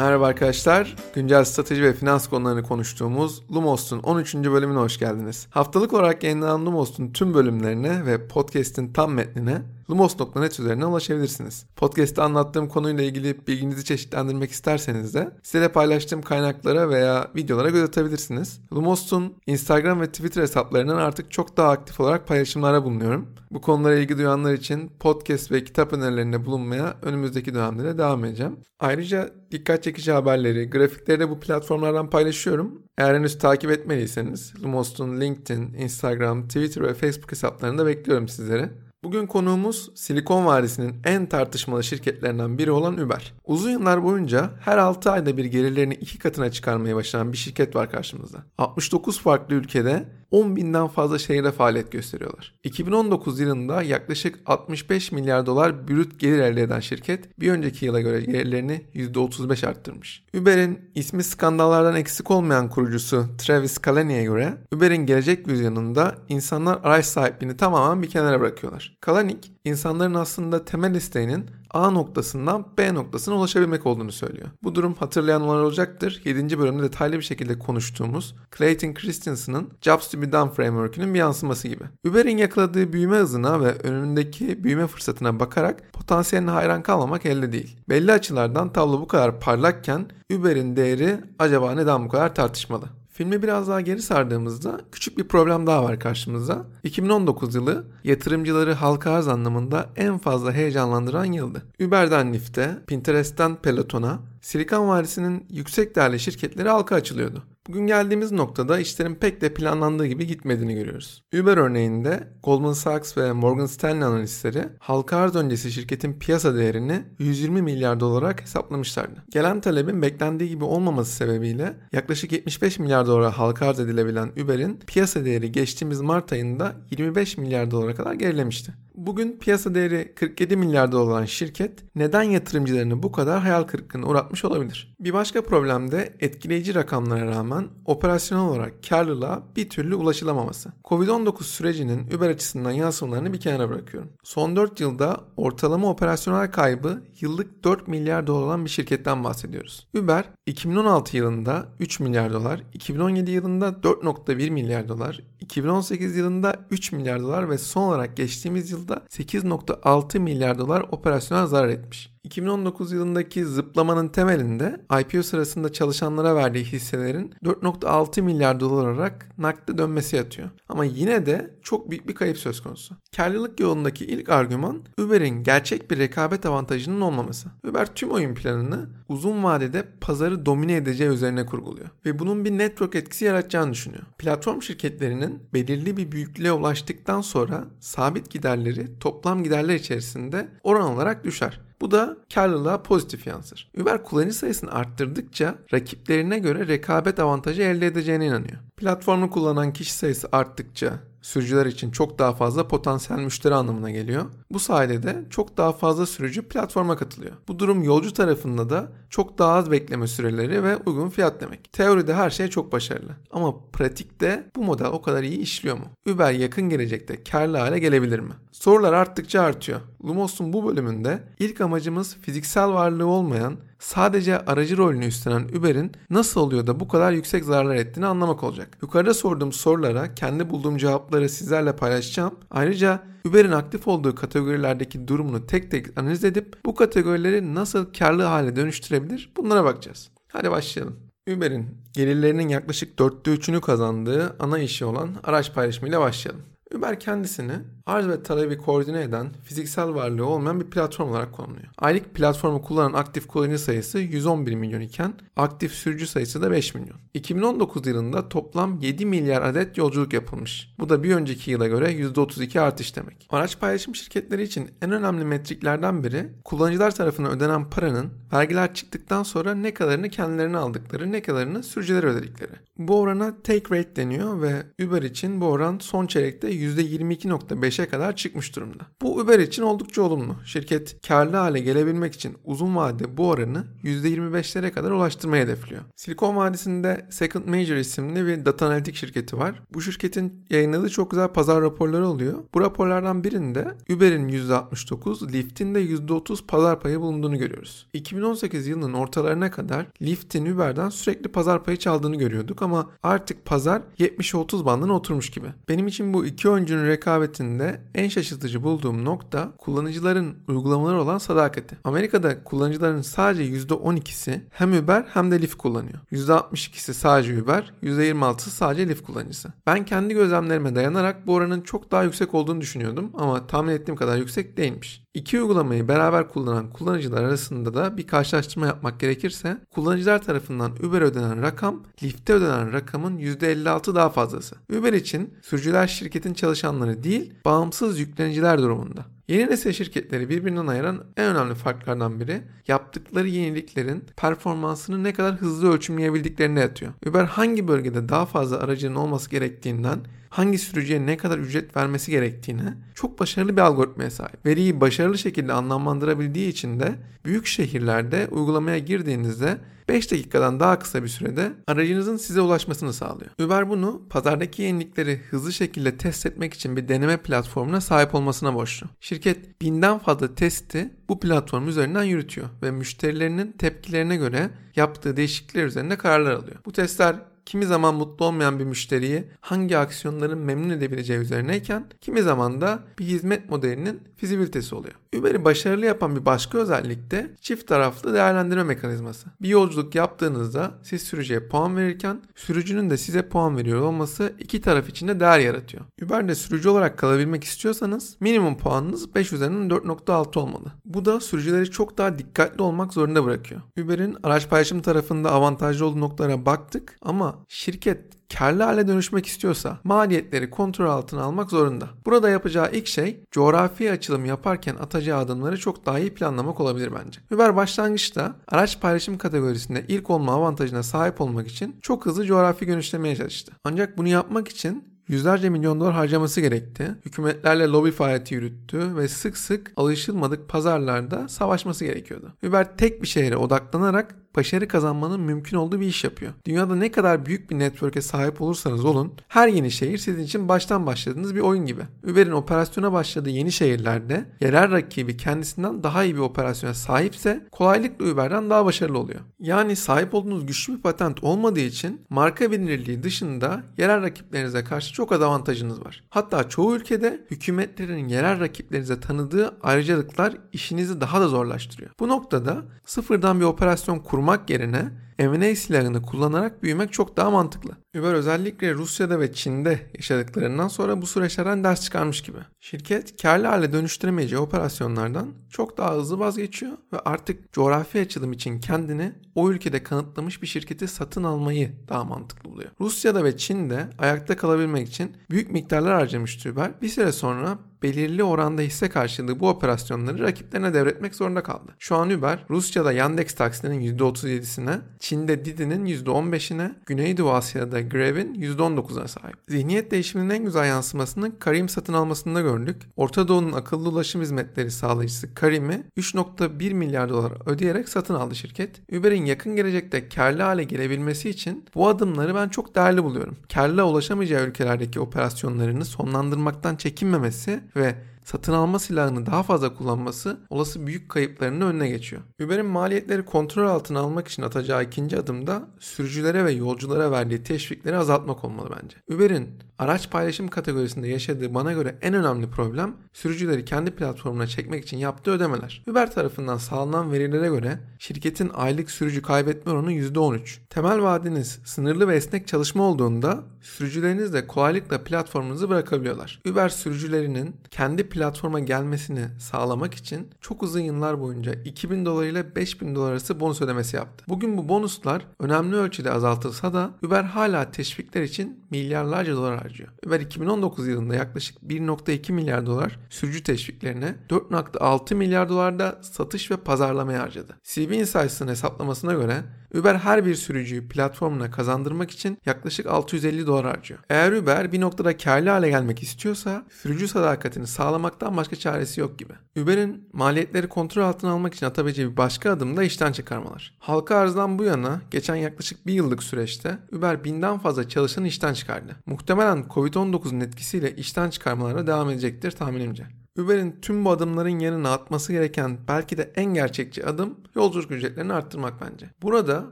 Merhaba arkadaşlar. Güncel strateji ve finans konularını konuştuğumuz Lumos'un 13. bölümüne hoş geldiniz. Haftalık olarak yayınlanan Lumos'un tüm bölümlerine ve podcast'in tam metnine lumos.net üzerinden ulaşabilirsiniz. Podcast'te anlattığım konuyla ilgili bilginizi çeşitlendirmek isterseniz de sitede paylaştığım kaynaklara veya videolara göz atabilirsiniz. Lumos'un Instagram ve Twitter hesaplarından artık çok daha aktif olarak paylaşımlara bulunuyorum. Bu konulara ilgi duyanlar için podcast ve kitap önerilerinde bulunmaya önümüzdeki dönemde devam edeceğim. Ayrıca dikkat çekici haberleri, grafikleri de bu platformlardan paylaşıyorum. Eğer henüz takip etmediyseniz Lumos'un LinkedIn, Instagram, Twitter ve Facebook hesaplarında bekliyorum sizleri. Bugün konuğumuz Silikon Vadisi'nin en tartışmalı şirketlerinden biri olan Uber. Uzun yıllar boyunca her 6 ayda bir gelirlerini iki katına çıkarmaya başlayan bir şirket var karşımızda. 69 farklı ülkede 10 binden fazla şehirde faaliyet gösteriyorlar. 2019 yılında yaklaşık 65 milyar dolar brüt gelir elde eden şirket bir önceki yıla göre gelirlerini %35 arttırmış. Uber'in ismi skandallardan eksik olmayan kurucusu Travis Kalanick'e göre Uber'in gelecek vizyonunda insanlar araç sahipliğini tamamen bir kenara bırakıyorlar. Kalanick, insanların aslında temel isteğinin A noktasından B noktasına ulaşabilmek olduğunu söylüyor. Bu durum hatırlayanlar olacaktır. 7. bölümde detaylı bir şekilde konuştuğumuz Clayton Christensen'ın Jobs to be Done framework'ünün bir yansıması gibi. Uber'in yakaladığı büyüme hızına ve önündeki büyüme fırsatına bakarak potansiyeline hayran kalmamak elde değil. Belli açılardan tablo bu kadar parlakken Uber'in değeri acaba neden bu kadar tartışmalı? Filmi biraz daha geri sardığımızda küçük bir problem daha var karşımızda. 2019 yılı yatırımcıları halka arz anlamında en fazla heyecanlandıran yıldı. Uber'den Lyft'e, Pinterest'ten Peloton'a, Silikon Vadisi'nin yüksek değerli şirketleri halka açılıyordu. Bugün geldiğimiz noktada işlerin pek de planlandığı gibi gitmediğini görüyoruz. Uber örneğinde Goldman Sachs ve Morgan Stanley analistleri halka arz öncesi şirketin piyasa değerini 120 milyar dolar olarak hesaplamışlardı. Gelen talebin beklendiği gibi olmaması sebebiyle yaklaşık 75 milyar dolara halka arz edilebilen Uber'in piyasa değeri geçtiğimiz Mart ayında 25 milyar dolara kadar gerilemişti. Bugün piyasa değeri 47 milyar dolar olan şirket neden yatırımcılarını bu kadar hayal kırıklığına uğratmış olabilir? Bir başka problem de etkileyici rakamlara rağmen operasyonel olarak karlılığa bir türlü ulaşılamaması. Covid-19 sürecinin Uber açısından yansımalarını bir kenara bırakıyorum. Son 4 yılda ortalama operasyonel kaybı yıllık 4 milyar dolar olan bir şirketten bahsediyoruz. Uber 2016 yılında 3 milyar dolar, 2017 yılında 4.1 milyar dolar, 2018 yılında 3 milyar dolar ve son olarak geçtiğimiz yılda 8.6 milyar dolar operasyonel zarar etmiş. 2019 yılındaki zıplamanın temelinde IPO sırasında çalışanlara verdiği hisselerin 4.6 milyar dolar olarak nakde dönmesi yatıyor. Ama yine de çok büyük bir kayıp söz konusu. Karlılık yolundaki ilk argüman Uber'in gerçek bir rekabet avantajının olmaması. Uber tüm oyun planını uzun vadede pazarı domine edeceği üzerine kurguluyor ve bunun bir network etkisi yaratacağını düşünüyor. Platform şirketlerinin belirli bir büyüklüğe ulaştıktan sonra sabit giderleri toplam giderler içerisinde oran olarak düşer. Bu da karlılığa pozitif yansır. Uber kullanıcı sayısını arttırdıkça rakiplerine göre rekabet avantajı elde edeceğine inanıyor. Platformu kullanan kişi sayısı arttıkça sürücüler için çok daha fazla potansiyel müşteri anlamına geliyor. Bu sayede de çok daha fazla sürücü platforma katılıyor. Bu durum yolcu tarafında da çok daha az bekleme süreleri ve uygun fiyat demek. Teoride her şey çok başarılı. Ama pratikte bu model o kadar iyi işliyor mu? Uber yakın gelecekte karlı hale gelebilir mi? Sorular arttıkça artıyor. Lumos'un bu bölümünde ilk amacımız fiziksel varlığı olmayan sadece aracı rolünü üstlenen Uber'in nasıl oluyor da bu kadar yüksek zararlar ettiğini anlamak olacak. Yukarıda sorduğum sorulara kendi bulduğum cevapları sizlerle paylaşacağım. Ayrıca Uber'in aktif olduğu kategorilerdeki durumunu tek tek analiz edip bu kategorileri nasıl karlı hale dönüştürebilir bunlara bakacağız. Hadi başlayalım. Uber'in gelirlerinin yaklaşık dörtte üçünü kazandığı ana işi olan araç paylaşımıyla başlayalım. Uber kendisini arz ve talebi koordine eden fiziksel varlığı olmayan bir platform olarak konumluyor. Aylık platformu kullanan aktif kullanıcı sayısı 111 milyon iken aktif sürücü sayısı da 5 milyon. 2019 yılında toplam 7 milyar adet yolculuk yapılmış. Bu da bir önceki yıla göre %32 artış demek. Araç paylaşım şirketleri için en önemli metriklerden biri kullanıcılar tarafından ödenen paranın vergiler çıktıktan sonra ne kadarını kendilerine aldıkları ne kadarını sürücülere ödedikleri. Bu orana take rate deniyor ve Uber için bu oran son çeyrekte %22.5'e %5'e kadar çıkmış durumda. Bu Uber için oldukça olumlu. Şirket karlı hale gelebilmek için uzun vadede bu oranı %25'lere kadar ulaştırmayı hedefliyor. Silikon Vadisi'nde Second Major isimli bir data analitik şirketi var. Bu şirketin yayınladığı çok güzel pazar raporları oluyor. Bu raporlardan birinde Uber'in %69, Lyft'in de %30 pazar payı bulunduğunu görüyoruz. 2018 yılının ortalarına kadar Lyft'in Uber'den sürekli pazar payı çaldığını görüyorduk ama artık pazar 70-30 bandına oturmuş gibi. Benim için bu iki oyuncunun rekabetinde en şaşırtıcı bulduğum nokta kullanıcıların uygulamaları olan sadakati. Amerika'da kullanıcıların sadece %12'si hem Uber hem de Lyft kullanıyor. %62'si sadece Uber, %26'sı sadece Lyft kullanıcısı. Ben kendi gözlemlerime dayanarak bu oranın çok daha yüksek olduğunu düşünüyordum ama tahmin ettiğim kadar yüksek değilmiş. İki uygulamayı beraber kullanan kullanıcılar arasında da bir karşılaştırma yapmak gerekirse kullanıcılar tarafından Uber ödenen rakam Lyft'te ödenen rakamın %56 daha fazlası. Uber için sürücüler şirketin çalışanları değil bağımsız yükleniciler durumunda. Yeni nesil şirketleri birbirinden ayıran en önemli farklardan biri yaptıkları yeniliklerin performansını ne kadar hızlı ölçümleyebildiklerine yatıyor. Uber hangi bölgede daha fazla aracının olması gerektiğinden hangi sürücüye ne kadar ücret vermesi gerektiğine çok başarılı bir algoritmaya sahip. Veriyi başarılı şekilde anlamlandırabildiği için de büyük şehirlerde uygulamaya girdiğinizde 5 dakikadan daha kısa bir sürede aracınızın size ulaşmasını sağlıyor. Uber bunu pazardaki yenilikleri hızlı şekilde test etmek için bir deneme platformuna sahip olmasına borçlu. Şirket binden fazla testi bu platform üzerinden yürütüyor ve müşterilerinin tepkilerine göre yaptığı değişiklikler üzerinde kararlar alıyor. Bu testler kimi zaman mutlu olmayan bir müşteriyi hangi aksiyonların memnun edebileceği üzerineyken kimi zaman da bir hizmet modelinin fizibilitesi oluyor. Uber'i başarılı yapan bir başka özellik de çift taraflı değerlendirme mekanizması. Bir yolculuk yaptığınızda siz sürücüye puan verirken sürücünün de size puan veriyor olması iki taraf için de değer yaratıyor. Uber'de sürücü olarak kalabilmek istiyorsanız minimum puanınız 5 üzerinden 4.6 olmalı. Bu da sürücüleri çok daha dikkatli olmak zorunda bırakıyor. Uber'in araç paylaşım tarafında avantajlı olduğu noktalara baktık ama şirket karlı hale dönüşmek istiyorsa maliyetleri kontrol altına almak zorunda. Burada yapacağı ilk şey coğrafi açılım yaparken atacağı adımları çok daha iyi planlamak olabilir bence. Uber başlangıçta araç paylaşım kategorisinde ilk olma avantajına sahip olmak için çok hızlı coğrafi genişlemeye çalıştı. Ancak bunu yapmak için yüzlerce milyon dolar harcaması gerekti. Hükümetlerle lobi faaliyeti yürüttü ve sık sık alışılmadık pazarlarda savaşması gerekiyordu. Uber tek bir şehre odaklanarak başarı kazanmanın mümkün olduğu bir iş yapıyor. Dünyada ne kadar büyük bir network'e sahip olursanız olun, her yeni şehir sizin için baştan başladığınız bir oyun gibi. Uber'in operasyona başladığı yeni şehirlerde yerel rakibi kendisinden daha iyi bir operasyona sahipse kolaylıkla Uber'den daha başarılı oluyor. Yani sahip olduğunuz güçlü bir patent olmadığı için marka bilinirliği dışında yerel rakiplerinize karşı çok avantajınız var. Hatta çoğu ülkede hükümetlerin yerel rakiplerinize tanıdığı ayrıcalıklar işinizi daha da zorlaştırıyor. Bu noktada sıfırdan bir operasyon kurmak yerine M&A silahını kullanarak büyümek çok daha mantıklı. Uber özellikle Rusya'da ve Çin'de yaşadıklarından sonra bu süreçlerden ders çıkarmış gibi. Şirket karlı hale dönüştüremeyeceği operasyonlardan çok daha hızlı vazgeçiyor ve artık coğrafi açılım için kendini o ülkede kanıtlamış bir şirketi satın almayı daha mantıklı buluyor. Rusya'da ve Çin'de ayakta kalabilmek için büyük miktarlar harcamıştı Uber. Bir süre sonra belirli oranda hisse karşılığı bu operasyonları rakiplerine devretmek zorunda kaldı. Şu an Uber Rusya'da Yandex taksilerinin %37'sine, Çin'de Didi'nin %15'ine, Güneydoğu Asya'da Grab'in %19'una sahip. Zihniyet değişiminin en güzel yansımasını Karim satın almasında gördük. Orta Doğu'nun akıllı ulaşım hizmetleri sağlayıcısı Karim'i 3.1 milyar dolar ödeyerek satın aldı şirket. Uber'in yakın gelecekte karlı hale gelebilmesi için bu adımları ben çok değerli buluyorum. Karlı ulaşamayacağı ülkelerdeki operasyonlarını sonlandırmaktan çekinmemesi ve satın alma silahını daha fazla kullanması olası büyük kayıplarının önüne geçiyor. Uber'in maliyetleri kontrol altına almak için atacağı ikinci adımda sürücülere ve yolculara verdiği teşvikleri azaltmak olmalı bence. Uber'in araç paylaşım kategorisinde yaşadığı bana göre en önemli problem sürücüleri kendi platformuna çekmek için yaptığı ödemeler. Uber tarafından sağlanan verilere göre şirketin aylık sürücü kaybetme oranı %13. Temel vaadiniz sınırlı ve esnek çalışma olduğunda sürücüleriniz de kolaylıkla platformunuzu bırakabiliyorlar. Uber sürücülerinin kendi platforma gelmesini sağlamak için çok uzun yıllar boyunca 2000 dolar ile 5000 dolar arası bonus ödemesi yaptı. Bugün bu bonuslar önemli ölçüde azaltılsa da Uber hala teşvikler için milyarlarca dolar harcıyor. Uber 2019 yılında yaklaşık 1.2 milyar dolar sürücü teşviklerine 4.6 milyar dolar da satış ve pazarlamaya harcadı. CB Insights'ın hesaplamasına göre Uber her bir sürücüyü platformuna kazandırmak için yaklaşık 650 dolar harcıyor. Eğer Uber bir noktada karlı hale gelmek istiyorsa sürücü sadakatini sağlamaktan başka çaresi yok gibi. Uber'in maliyetleri kontrol altına almak için atabileceği bir başka adım da işten çıkarmalar. Halka arzdan bu yana geçen yaklaşık bir yıllık süreçte Uber binden fazla çalışanı işten çıkardı. Muhtemelen Covid-19'un etkisiyle işten çıkarmalara devam edecektir tahminimce. Uber'in tüm bu adımların yanına atması gereken belki de en gerçekçi adım yolculuk ücretlerini arttırmak bence. Burada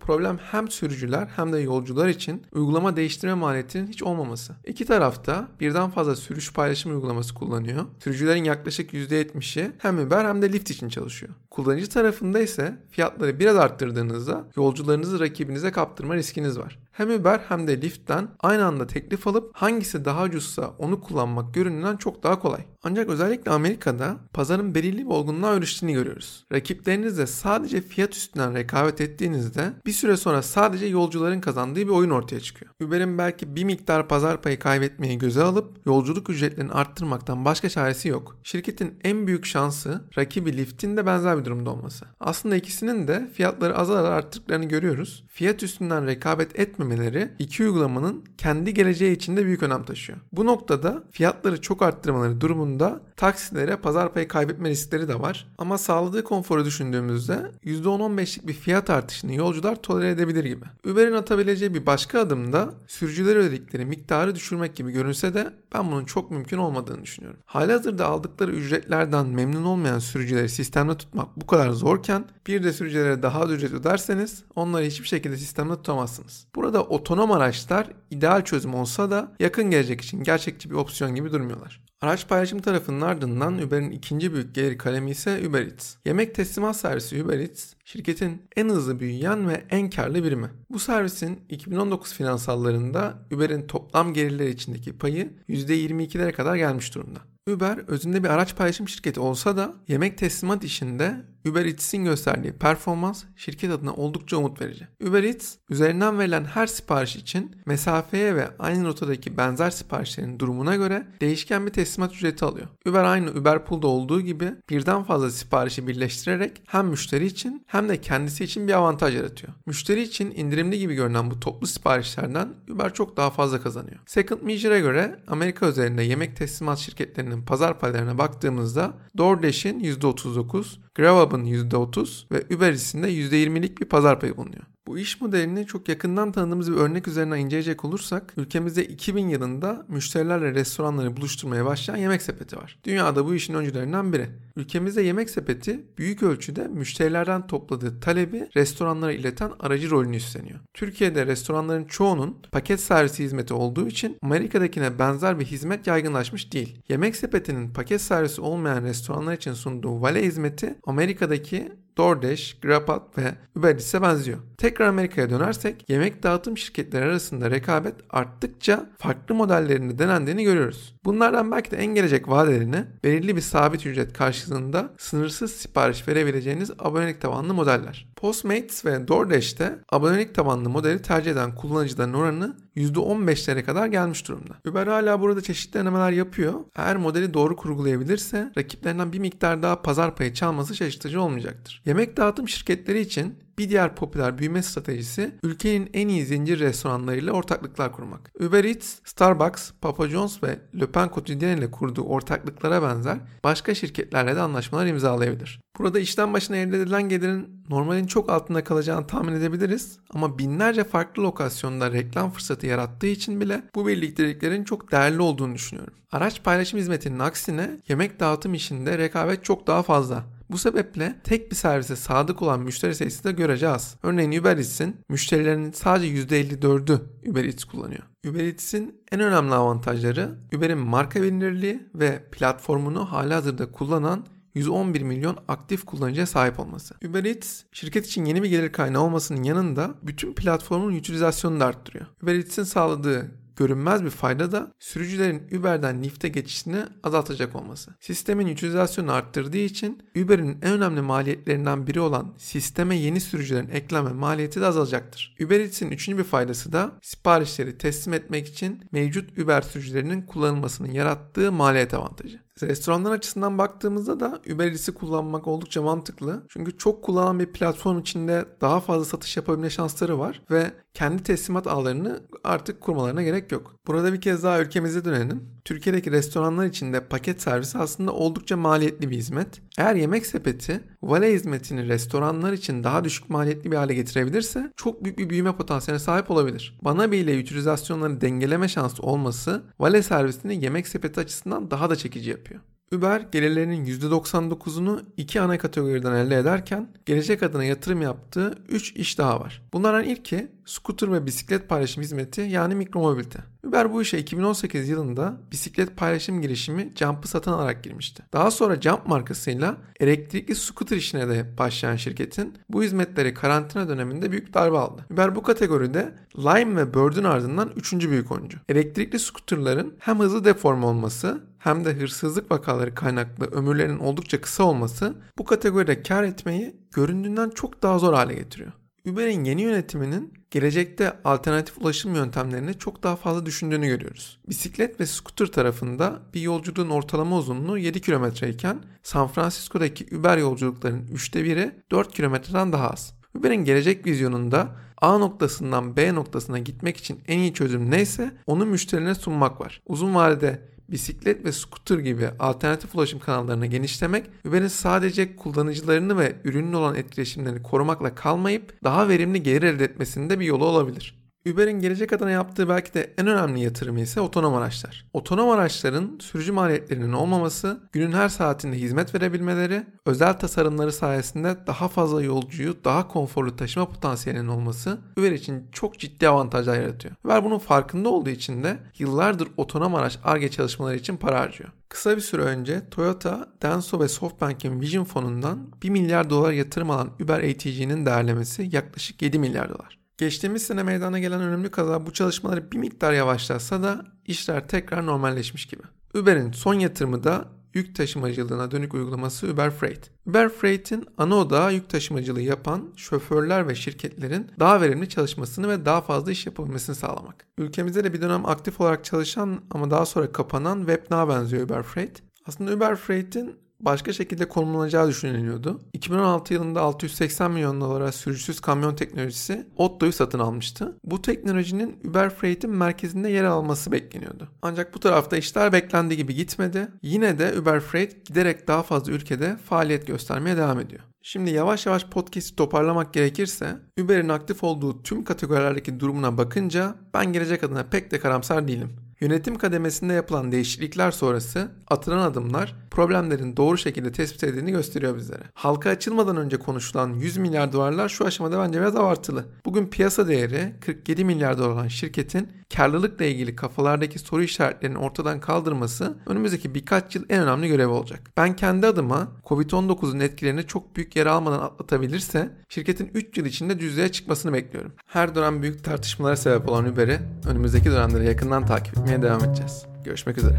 problem hem sürücüler hem de yolcular için uygulama değiştirme maliyetinin hiç olmaması. İki tarafta birden fazla sürüş paylaşım uygulaması kullanıyor. Sürücülerin yaklaşık %70'i hem Uber hem de Lyft için çalışıyor. Kullanıcı tarafında ise fiyatları biraz arttırdığınızda yolcularınızı rakibinize kaptırma riskiniz var. Hem Uber hem de Lyft'ten aynı anda teklif alıp hangisi daha ucuzsa onu kullanmak görünümden çok daha kolay. Ancak özellikle Amerika'da pazarın belirli bir olgunluğa eriştiğini görüyoruz. Rakiplerinizle sadece fiyat üstünden rekabet ettiğinizde bir süre sonra sadece yolcuların kazandığı bir oyun ortaya çıkıyor. Uber'in belki bir miktar pazar payı kaybetmeyi göze alıp yolculuk ücretlerini arttırmaktan başka çaresi yok. Şirketin en büyük şansı rakibi Lyft'in de benzer bir durumda olması. Aslında ikisinin de fiyatları azalarak arttıklarını görüyoruz. Fiyat üstünden rekabet etmemeleri iki uygulamanın kendi geleceği için de büyük önem taşıyor. Bu noktada fiyatları çok arttırmaları durumunda taksilere pazar payı kaybetme riskleri de var. Ama sağladığı konforu düşündüğümüzde %10-15'lik bir fiyat artışını yolcular tolere edebilir gibi. Uber'in atabileceği bir başka adım da sürücülere ödedikleri miktarı düşürmek gibi görünse de ben bunun çok mümkün olmadığını düşünüyorum. Halihazırda aldıkları ücretlerden memnun olmayan sürücüleri sistemde tutmak bu kadar zorken bir de sürücülere daha az ücret öderseniz onları hiçbir şekilde sistemde tutamazsınız. Burada otonom araçlar ideal çözüm olsa da yakın gelecek için gerçekçi bir opsiyon gibi durmuyorlar. Araç paylaşım tarafının ardından Uber'in ikinci büyük gelir kalemi ise Uber Eats. Yemek teslimat servisi Uber Eats, şirketin en hızlı büyüyen ve en karlı birimi. Bu servisin 2019 finansallarında Uber'in toplam gelirleri içindeki payı %22'lere kadar gelmiş durumda. Uber özünde bir araç paylaşım şirketi olsa da yemek teslimat işinde Uber Eats'in gösterdiği performans şirket adına oldukça umut verici. Uber Eats üzerinden verilen her sipariş için mesafeye ve aynı rotadaki benzer siparişlerin durumuna göre değişken bir teslimat ücreti alıyor. Uber aynı Uber Pool'da olduğu gibi birden fazla siparişi birleştirerek hem müşteri için hem de kendisi için bir avantaj yaratıyor. Müşteri için indirimli gibi görünen bu toplu siparişlerden Uber çok daha fazla kazanıyor. Second Measure'e göre Amerika üzerinde yemek teslimat şirketlerinin pazar paylarına baktığımızda DoorDash'in %39, Grabhub'ın %30 ve Uber Eats'in de %20'lik bir pazar payı bulunuyor. Bu iş modelini çok yakından tanıdığımız bir örnek üzerinden inceleyecek olursak ülkemizde 2000 yılında müşterilerle restoranları buluşturmaya başlayan Yemek Sepeti var. Dünyada bu işin öncülerinden biri. Ülkemizde Yemek Sepeti büyük ölçüde müşterilerden topladığı talebi restoranlara ileten aracı rolünü üstleniyor. Türkiye'de restoranların çoğunun paket servisi hizmeti olduğu için Amerika'dakine benzer bir hizmet yaygınlaşmış değil. Yemek Sepeti'nin paket servisi olmayan restoranlar için sunduğu vale hizmeti Amerika'daki DoorDash, Grubhub ve Uber Eats'e benziyor. Tekrar Amerika'ya dönersek yemek dağıtım şirketleri arasında rekabet arttıkça farklı modellerinde denendiğini görüyoruz. Bunlardan belki de en gelecek vadelerini belirli bir sabit ücret karşılığında sınırsız sipariş verebileceğiniz abonelik tabanlı modeller. Postmates ve DoorDash'te abonelik tabanlı modeli tercih eden kullanıcıların oranı %15'lere kadar gelmiş durumda. Uber hala burada çeşitli denemeler yapıyor. Eğer modeli doğru kurgulayabilirse rakiplerinden bir miktar daha pazar payı çalması şaşırtıcı olmayacaktır. Yemek dağıtım şirketleri için bir diğer popüler büyüme stratejisi ülkenin en iyi zincir restoranlarıyla ortaklıklar kurmak. Uber Eats, Starbucks, Papa John's ve Le Pain Quotidien ile kurduğu ortaklıklara benzer başka şirketlerle de anlaşmalar imzalayabilir. Burada işten başına elde edilen gelirin normalin çok altında kalacağını tahmin edebiliriz ama binlerce farklı lokasyonda reklam fırsatı yarattığı için bile bu birlikteliklerin çok değerli olduğunu düşünüyorum. Araç paylaşım hizmetinin aksine yemek dağıtım işinde rekabet çok daha fazla. Bu sebeple tek bir servise sadık olan müşteri sayısı da görece az. Örneğin Uber Eats'in müşterilerinin sadece %54'ü Uber Eats kullanıyor. Uber Eats'in en önemli avantajları Uber'in marka bilinirliği ve platformunu halihazırda kullanan 111 milyon aktif kullanıcıya sahip olması. Uber Eats şirket için yeni bir gelir kaynağı olmasının yanında bütün platformun utilizasyonunu da arttırıyor. Uber Eats'in sağladığı görünmez bir fayda da sürücülerin Uber'den Lyft'e geçişini azaltacak olması. Sistemin utilizasyonu arttırdığı için Uber'in en önemli maliyetlerinden biri olan sisteme yeni sürücülerin ekleme maliyeti de azalacaktır. Uber Eats'in üçüncü bir faydası da siparişleri teslim etmek için mevcut Uber sürücülerinin kullanılmasının yarattığı maliyet avantajı. Restoranlar açısından baktığımızda da Uber Eats'i kullanmak oldukça mantıklı. Çünkü çok kullanan bir platform içinde daha fazla satış yapabilme şansları var ve kendi teslimat ağlarını artık kurmalarına gerek yok. Burada bir kez daha ülkemize dönelim. Türkiye'deki restoranlar içinde paket servisi aslında oldukça maliyetli bir hizmet. Eğer yemek sepeti vale hizmetini restoranlar için daha düşük maliyetli bir hale getirebilirse çok büyük bir büyüme potansiyeline sahip olabilir. Bana ile utilizasyonları dengeleme şansı olması vale servisini yemek sepeti açısından daha da çekici yapıyor. Uber gelirlerinin %99'unu iki ana kategoriden elde ederken gelecek adına yatırım yaptığı 3 iş daha var. Bunlardan ilki scooter ve bisiklet paylaşım hizmeti yani mikromobilite. Uber bu işe 2018 yılında bisiklet paylaşım girişimi Jump'ı satın alarak girmişti. Daha sonra Jump markasıyla elektrikli scooter işine de başlayan şirketin bu hizmetleri karantina döneminde büyük darbe aldı. Uber bu kategoride Lime ve Bird'ün ardından 3. büyük oyuncu. Elektrikli scooterların hem hızlı deform olması hem de hırsızlık vakaları kaynaklı ömürlerinin oldukça kısa olması bu kategoride kar etmeyi göründüğünden çok daha zor hale getiriyor. Uber'in yeni yönetiminin gelecekte alternatif ulaşım yöntemlerini çok daha fazla düşündüğünü görüyoruz. Bisiklet ve scooter tarafında bir yolculuğun ortalama uzunluğu 7 kilometre iken San Francisco'daki Uber yolculuklarının 3'te biri 4 kilometreden daha az. Uber'in gelecek vizyonunda A noktasından B noktasına gitmek için en iyi çözüm neyse onu müşterilerine sunmak var. Uzun vadede bisiklet ve scooter gibi alternatif ulaşım kanallarına genişlemek Uber'in sadece kullanıcılarını ve ürünün olan etkileşimlerini korumakla kalmayıp daha verimli gelir elde etmesinde bir yolu olabilir. Uber'in gelecek adına yaptığı belki de en önemli yatırımı ise otonom araçlar. Otonom araçların sürücü maliyetlerinin olmaması, günün her saatinde hizmet verebilmeleri, özel tasarımları sayesinde daha fazla yolcuyu daha konforlu taşıma potansiyelinin olması Uber için çok ciddi avantajlar yaratıyor. Uber bunun farkında olduğu için de yıllardır otonom araç ARGE çalışmaları için para harcıyor. Kısa bir süre önce Toyota, Denso ve SoftBank'in Vision fonundan 1 milyar dolar yatırım alan Uber ATG'nin değerlemesi yaklaşık 7 milyar dolar. Geçtiğimiz sene meydana gelen önemli kaza bu çalışmaları bir miktar yavaşlatsa da işler tekrar normalleşmiş gibi. Uber'in son yatırımı da yük taşımacılığına dönük uygulaması Uber Freight. Uber Freight'in ana odağı yük taşımacılığı yapan şoförler ve şirketlerin daha verimli çalışmasını ve daha fazla iş yapabilmesini sağlamak. Ülkemizde de bir dönem aktif olarak çalışan ama daha sonra kapanan WebNow'a benziyor Uber Freight. Aslında Uber Freight'in başka şekilde konumlanacağı düşünülüyordu. 2016 yılında 680 milyon dolara sürücüsüz kamyon teknolojisi Otto'yu satın almıştı. Bu teknolojinin Uber Freight'in merkezinde yer alması bekleniyordu. Ancak bu tarafta işler beklendiği gibi gitmedi. Yine de Uber Freight giderek daha fazla ülkede faaliyet göstermeye devam ediyor. Şimdi yavaş yavaş podcast'i toparlamak gerekirse Uber'in aktif olduğu tüm kategorilerdeki durumuna bakınca ben gelecek adına pek de karamsar değilim. Yönetim kademesinde yapılan değişiklikler sonrası atılan adımlar problemlerin doğru şekilde tespit edildiğini gösteriyor bizlere. Halka açılmadan önce konuşulan 100 milyar dolarlar şu aşamada bence biraz abartılı. Bugün piyasa değeri 47 milyar dolar olan şirketin karlılıkla ilgili kafalardaki soru işaretlerini ortadan kaldırması önümüzdeki birkaç yıl en önemli görevi olacak. Ben kendi adıma Covid-19'un etkilerini çok büyük yer almadan atlatabilirse şirketin 3 yıl içinde düzlüğe çıkmasını bekliyorum. Her dönem büyük tartışmalara sebep olan Uber'i önümüzdeki dönemleri yakından takip etmeye dinlemeye devam edeceğiz. Görüşmek üzere.